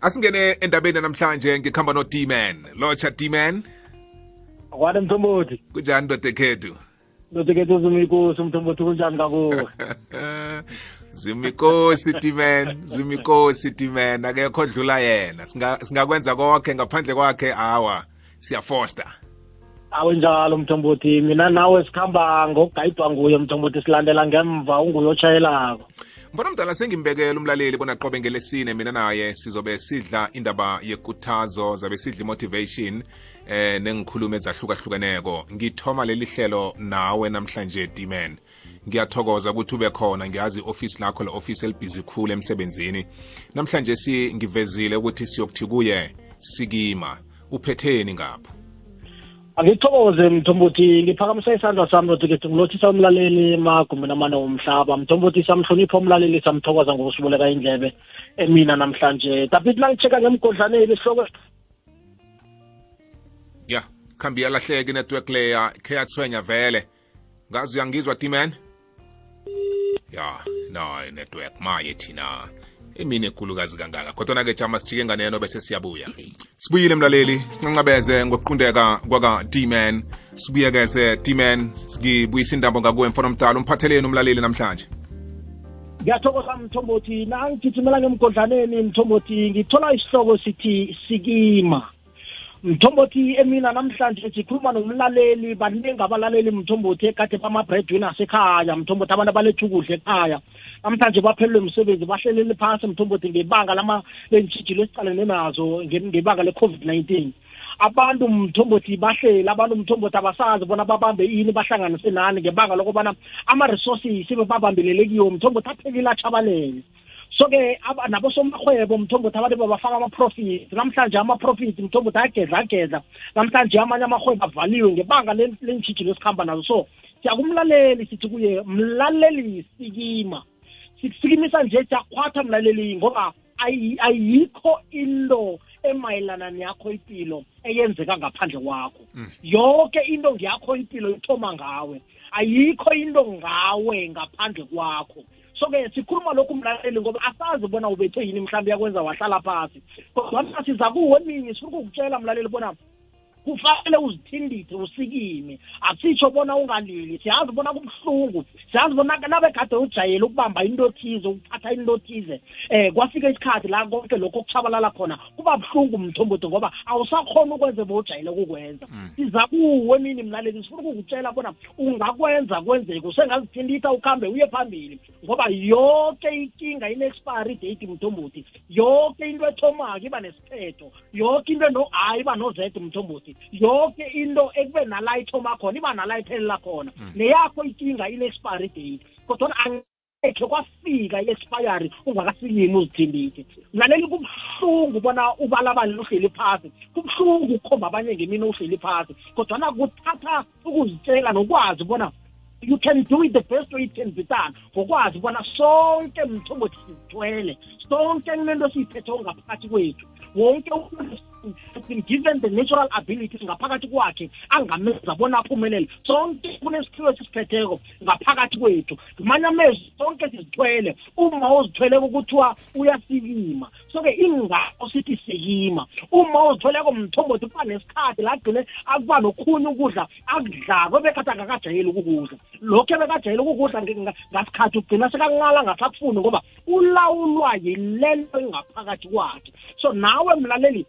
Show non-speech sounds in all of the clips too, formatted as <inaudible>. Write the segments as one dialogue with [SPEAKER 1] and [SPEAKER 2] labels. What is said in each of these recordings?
[SPEAKER 1] asingene endabeni namhlanje ngikhamba no D-Man locha D-Man.
[SPEAKER 2] Kwade mthombothi.
[SPEAKER 1] Kunjani ndoda ekhethu
[SPEAKER 2] ndotekethu zimikosi mthombothi kunjani kakuwe <laughs>
[SPEAKER 1] zimikosi D-Man. Zimikosi D-Man. Akekho dlula yena. Singa- singakwenza konke ngaphandle kwakhe awa siyafoster
[SPEAKER 2] awe njalo mthombothi. Mina nawe sikhamba ngokugayidwa nguye mthombothi silandela ngemva unguye otshayelako
[SPEAKER 1] mbona mdala sengimbekela umlaleli bona qobe ngelesine. Mina naye sizobe sidla indaba yekuthazo zabe sidla motivation eh nengikhulumo ezahlukahlukeneko ngithoma leli hlelo nawe namhlanje D-Man. Ngiyathokoza ukuthi ube khona. Ngiyazi office lakho la office elibhizi khulu emsebenzini. Namhlanje si ngivezile ukuthi siyokuthi kuye sikima. Uphetheni ngapho.
[SPEAKER 2] Angithokoze mthombothi ngiphakamisa isandla sami notekethu ngilothisa umlaleli emagumbini amane womhlaba. Mthombothi samhlonipha umlaleli samthokoza ngokusiboleka indlebe emina namhlanje. David nangicheka ngemgodlaneni isihloko
[SPEAKER 1] ya khambi yalahleka inetwork leya khe yathwenya vele. Ngazi uyangizwa D-Man ya no network maye thina. Emini ekhulukazi kangaka. Kodwa-ke jama sijike nganeno bese siyabuya. Sibuyile mlaleli. Sincancabeze ngokuqundeka kwaka D-Man sibuyekeze D-Man ngibuyisa indambo ngakuwe mfana omdala. Umphatheleni umlaleli namhlanje.
[SPEAKER 2] Ngiyathokoza mthombothi. Nangigijimela ngemgodlaneni mthombothi ngithola isihloko sithi sikima. Mthombothi emina namhlanje sikhuluma nomlaleli baningi abalaleli mthombothi ekade bama-breadwinners ekhaya. Mthombothi abantu abaletha ukudla ekhaya. Namhlanje baphelelwe umsebenzi bahlelele phasi mthombothi ngebanga lentshijilo esicalene nazo nge- ngebanga le-covid-19 abantu mthombothi bahlela abantu mthombothi abasazi bona babambe ini bahlanganise nani ngebanga lokubana ama-resources babambelele kiwo. Mthombothi aphelile atshabalele so-ke aba- nabosomarhwebo mthombothi abantu babafaka ama-profit. Namhlanje ama-profit mthombothi ayagedla agedla namhlanje amanye amarhwebo avaliwe ngebanga len- lentshijilo esikhamba nazo. So siyakumlaleli sithi kuye mlaleli sikima. Sikusikimisa nje siyakhwatha mlaleli ngoba ayi- ayikho into emayelana neyakho impilo eyenzeka ngaphandle kwakho. Yonke into ngeyakho impilo ithoma ngawe. Ayikho into ngawe ngaphandle kwakho. So-ke sikhuluma lokhu mlaleli ngoba asazi bona ubethe yini mhlawumbe yakwenza wahlala phasi. Kodwa siza kuwe eminye sifuna ukukutshela mlaleli bona kufanele uzithindithe usikime. Asitsho bona ungalili. Siyazi bona kubuhlungu. Siyazi bona nabekade ujayele ukubamba into thize ukuthatha into thize um kwafika isikhathi la konke lokho kuchabalala khona kuba buhlungu mthombothi ngoba awusakhona ukwenza bowujayele ukukwenza. Siza kuwe mini mlaleli sifuna ukukutshela bona ungakwenza kwenzeke usengazithinditha ukuhambe uye phambili ngoba yonke inkinga ine-expiry date mthombothi. Yonke into ethomako iba nesiphetho. Yonke into eno-a iba no-z mthombothi. Yonke into ekube nala ithoma khona iba nala iphelela khona neyakho inkinga ine-expiry date kodwa ekhe kwafika i-expiry ungakasikimi uzithindile mlaleli kubuhlungu bona ubalabale uhleli phasi kubuhlungu ukukhomba abanye ngemini uhleli phasi kodwana kuthatha ukuzitshela nokwazi bona you can do it the best way it can be done ngokwazi bona sonke mthombothi sizithwele sonke kunento siyiphethe ngaphakathi kwethu wonke umuntu given the natural abilities ngaphakathi kwakhe angamenza bona aphumelele. Sonke kunesiphiwo esisiphetheko ngaphakathi kwethu. Ngamanye amezwi sonke sizithwele. Uma uzithweleko kuthiwa uyasikima. So-ke ingakho sithi sikima. Uma uzithweleko mthombothi kuba nesikhathi la agcine akuba nokhunye ukudla akudlako ebekhathi angakajayeli ukukudla. Lokhu ebekajayeli ukukudla ngasikhathi ugcina sekanqala ngasakufuni ngoba ulawulwa yilento engaphakathi kwakhe. So nawe mlaleli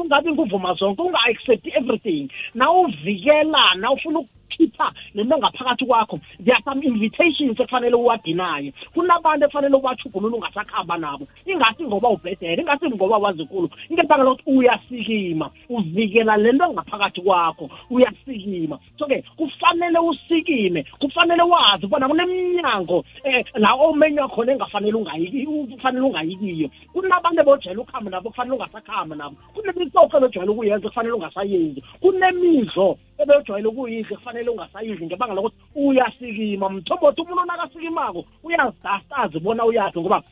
[SPEAKER 2] ungabi nguvuma zonke unga-accept everything. Nawuvikela nawufuna ukukhipha lento ngaphakathi kwakho. There are some invitations ekufanele uwadinaye kunabantu ekufanele ubachugulula ungasakhamba nabo. Ingasi ngoba ubhedele ingasi ngoba wazikulu ngebanga lokuthi uyasikima uvikela lento ngaphakathi kwakho uyasikima so-ke kufanele usikime kufanele wazi bona kuneminyango um la omenywa khona engafanele ungayiki kufanele ungayikiyo. Kunabantu ebojayela ukuhamba nabo kufanele ungasakhambi nabo. Kunemitoko ebejwayele ukuyenza kufanele ungasayenzi. Kunemidlo ebejwayele ukuyidla kufanele ungasayidli ngebanga lokuthi uyasikima. Mthombothi umuntu onakasikimako uyazidastazi bona uyakhe ngoba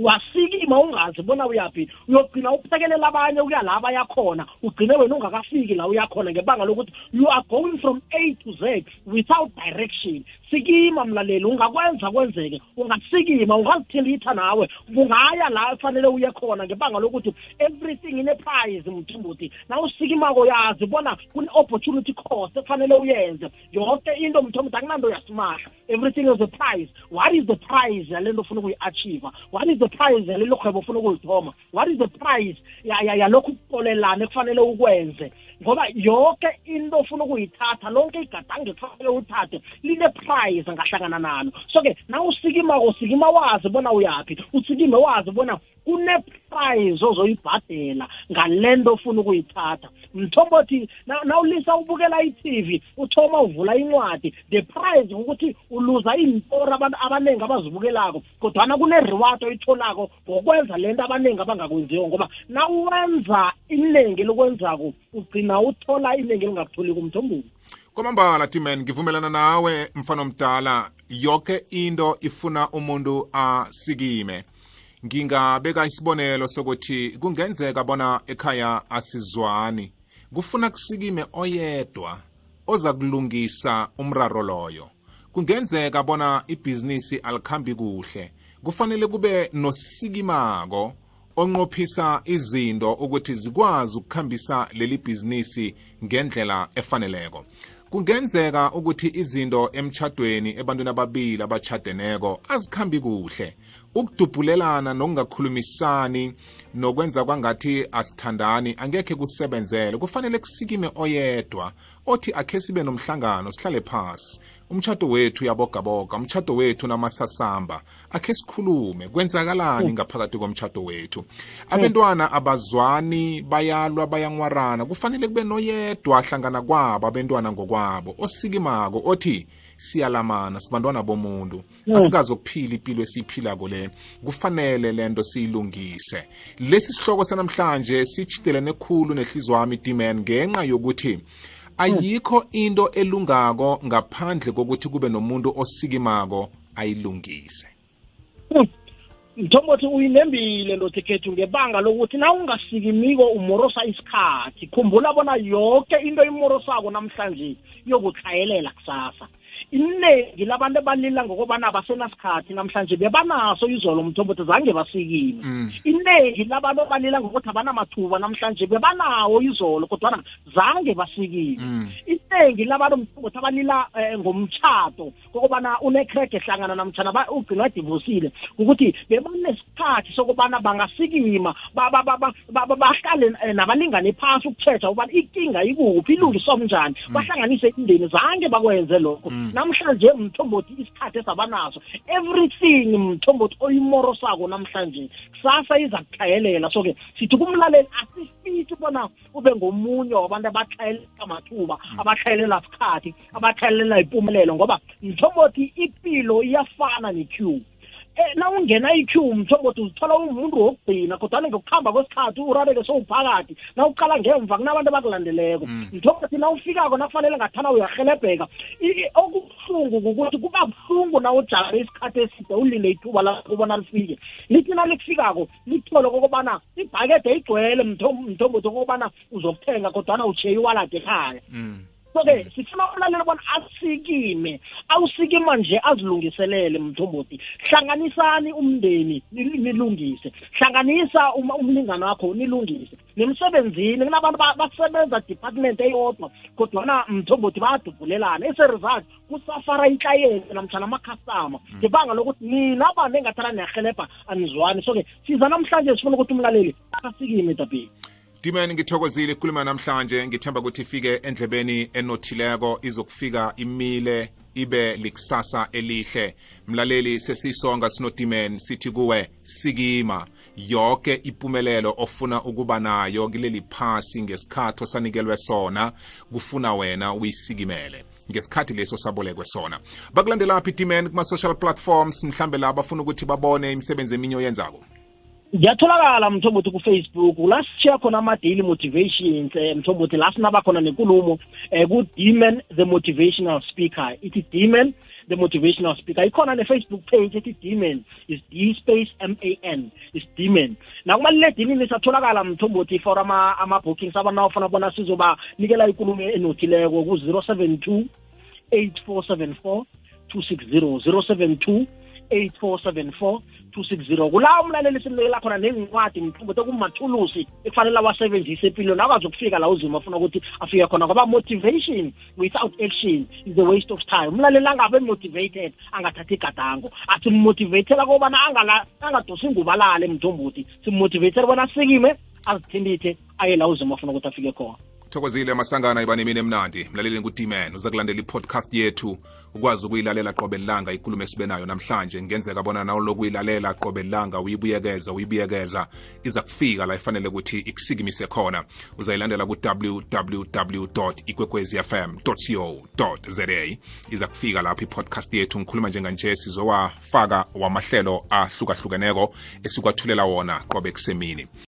[SPEAKER 2] wasikima ungazi bona uyaphi uyogcina uphekelela abanye ukuya la bayakhona ugcine wena ungakafiki la uyakhona ngebanga lokuthi you are going from a to z without direction. Sikima mlaleli ungakwenza kwenzeke ungasikima ungazithilitha nawe ungaya la efanele uye khona ngebanga lokuthi everything ine prize mthumbuthi na usikimako yazi bona kune-opportunity cost ekufanele uyenze. Yonke into mthombuthi akunanto yasimahla. Everything is a prize what is the prize yale nto ufuna ukuyi-achieva what is the prize yalelo hwebo ufuna ukulithoma. What is the prize yalokhu ukuqolelana ekufanele ukwenze? Ngoba yonke into ofuna ukuyithatha lonke igadange kufanele uthathe line-prize ngahlangana nalo. So-ke na usikimako usikima wazi bona uyaphi. Usikime wazi bona kune-prize ozoyibhadela ngale nto ofuna ukuyithatha. Mthombothi nawulisa ubukela i-tv uthoma uvula incwadi. The prize ukuthi uluza iintori abantu abaningi abazibukelako kodwana kune-reward oyitholako ngokwenza le nto abaningi abangakwenziwo ngoba nawenza iningi lokwenzako ugcina uthola iningi elingakutholi kumthombothi
[SPEAKER 1] kwamambala timan ngivumelana nawe mfana omdala. Yonke into ifuna umuntu asikime. Ngingabeka isibonelo sokuthi kungenzeka bona ekhaya asizwani. Kufuna kusikime oyedwa oza kulungisa umraro loyo. Kungenzeka bona ibhizinisi alikhambi kuhle. Kufanele kube nosikimako onqophisa izinto ukuthi zikwazi ukukhambisa leli bhizinisi ngendlela efaneleko. Kungenzeka ukuthi izinto emchadweni ebantwini ababili abachadeneko azikhambi kuhle. Ukudubhulelana nokungakhulumisani nokwenza kwangathi asithandani angekhe kusebenzele. Kufanele kusikime oyedwa othi akhe sibe nomhlangano sihlale phasi. Umtshato wethu uyabogaboga umtshato wethu namasasamba akhe sikhulume kwenzakalani ngaphakathi komtshato wethu? Abentwana abazwani bayalwa bayanwarana kufanele kube noyedwa ahlangana kwabo abentwana ngokwabo osikimako othi siyalamana sibantwana bomuntu. Asikazokuphila impilo esiyiphilako le. Kufanele lento siyilungise. Lesi sihloko sanamhlanje sichidelene khulu nehlizwa wami diman ngenxa yokuthi ayikho into elungako ngaphandle kokuthi kube nomuntu osikimako ayilungise.
[SPEAKER 2] Mthombothi uyinembile ndothi khethu ngebanga lokuthi na ungasikimiko umorosa isikhathi. Khumbula bona yonke into imorosako namhlanje yokuhlayelela kusasa. Iningi labantu ebalila ngokubana abasenasikhathi namhlanje bebanaso izolo mthombothi zange basikime iningi labantu ebalila ngokuthi abanamathuba namhlanje bebanawo izolo kodwana zange basikime iningi labantu mthombothi abalila ngomtshato kokubana unekrege hlangana namtshana ugcina adivosile ukuthi bebanesikhathi sokubana bangasikima bahlale nabalingane phasi ukutshetsha ukubana ikinga ikuphi ilungiswa njani bahlanganise indeni zange bakwenze lokho. Namhlanje mthombothi isikhathi esabanaso. Everything mthombothi oyimorosako namhlanje kusasa iza kuhlayelela so-ke sithi kumlaleli asifiti bona ube ngomunye wabantu abahlayelela amathuba abahlayelela sikhathi abahlayelela impumelelo ngoba mthombothi impilo iyafana ne-q na ungena i-q mthombothi uzithola umuntu wokugcina kodwana ngokuhamba kwesikhathi urareke sowuphakathi na uqala ngemva kunabantu abakulandeleko. Mthombothi na ufikako nakufanele ngathana uyarhelebheka. Okubuhlungu kukuthi kuba buhlungu na ujame isikhathi eside ulinde ithuba lakubona lifike. Lithi na likufikako lithole kokobana ibhakede igcwele mthombothi kokobana uzokuthenga kodwana utshiye iwalade ekhaya. So-ke sifuna ukulalela bona asikime awusikima nje azilungiselele mthombothi. Hlanganisani umndeni nilungise. Hlanganisa umlingane wakho nilungise. Nemsebenzini kunabantu basebenza department eyodwa kodwana mthombothi bayadubhulelana eseresult kusafara iklayenti namtshana amakhastama ngebanga lokuthi nina abantu engathana niyahelebha anizwani. So-ke siza namhlanje sifuna ukuthi umlaleli asikime dabheni
[SPEAKER 1] Dimen ngithokozile ikhuluma namhlanje. Ngithemba ukuthi ifike endlebeni enothileko izokufika imile ibe likusasa elihle. Mlaleli sesisonga sinodimen sithi kuwe sikima. Yonke impumelelo ofuna ukuba nayo kuleli phasi ngesikhathi osanikelwe sona kufuna wena uyisikimele. Ngesikhathi leso sabolekwe sona. Bakulandelaphi dimen kuma-social platforms? Mhlambe la bafuna ukuthi babone imisebenzi eminye oyenzako.
[SPEAKER 2] Ngiyatholakala mthombothi kufacebook la sishiya khona ama-daily motivations um mthombothi la sinaba khona nenkulumo um ku-demon the motivational speaker. Ithi demon the motivational speaker. Ikhona ne-facebook page ethi demon is d space m a n is demon. Nakumaliledinini satholakala mthombothi for ama-bookings abantu nawufuna bona sizobanikela ikulumo enothileko ku-072 8474 260 072 8474 260 kula umlaleli simnikela khona nencwadi mthombothi okumathulusi ekufanele awasebenzise empilweni akwazi ukufika la uzima afuna ukuthi afike khona ngoba motivation without action is a waste of time. Umlaleli angabe motivated angathathi igadango. Asimmotivatela kobana angadosi ngubalale mthombothi. Simmotivatele bona asikime azithindithe aye la uzima afuna ukuthi afike khona.
[SPEAKER 1] Thokozile masangana iba nemini emnandi mlaleli ngutiman uza kulandela i-podcast yethu. Ukwazi ukuyilalela qobe lilanga ikulumo esibe nayo namhlanje. Ngenzeka bona nawuloku uyilalela qobe lilanga uyibuyekeza uyibuyekeza. Iza kufika la ifanele ukuthi ikusikimise khona. Uzayilandela ku-www ikwekwezi fm co za iza kufika lapho i-podcast yethu. Ngikhuluma njenganje sizowafaka wamahlelo ahlukahlukeneko esikwathulela wona qobe kusemini.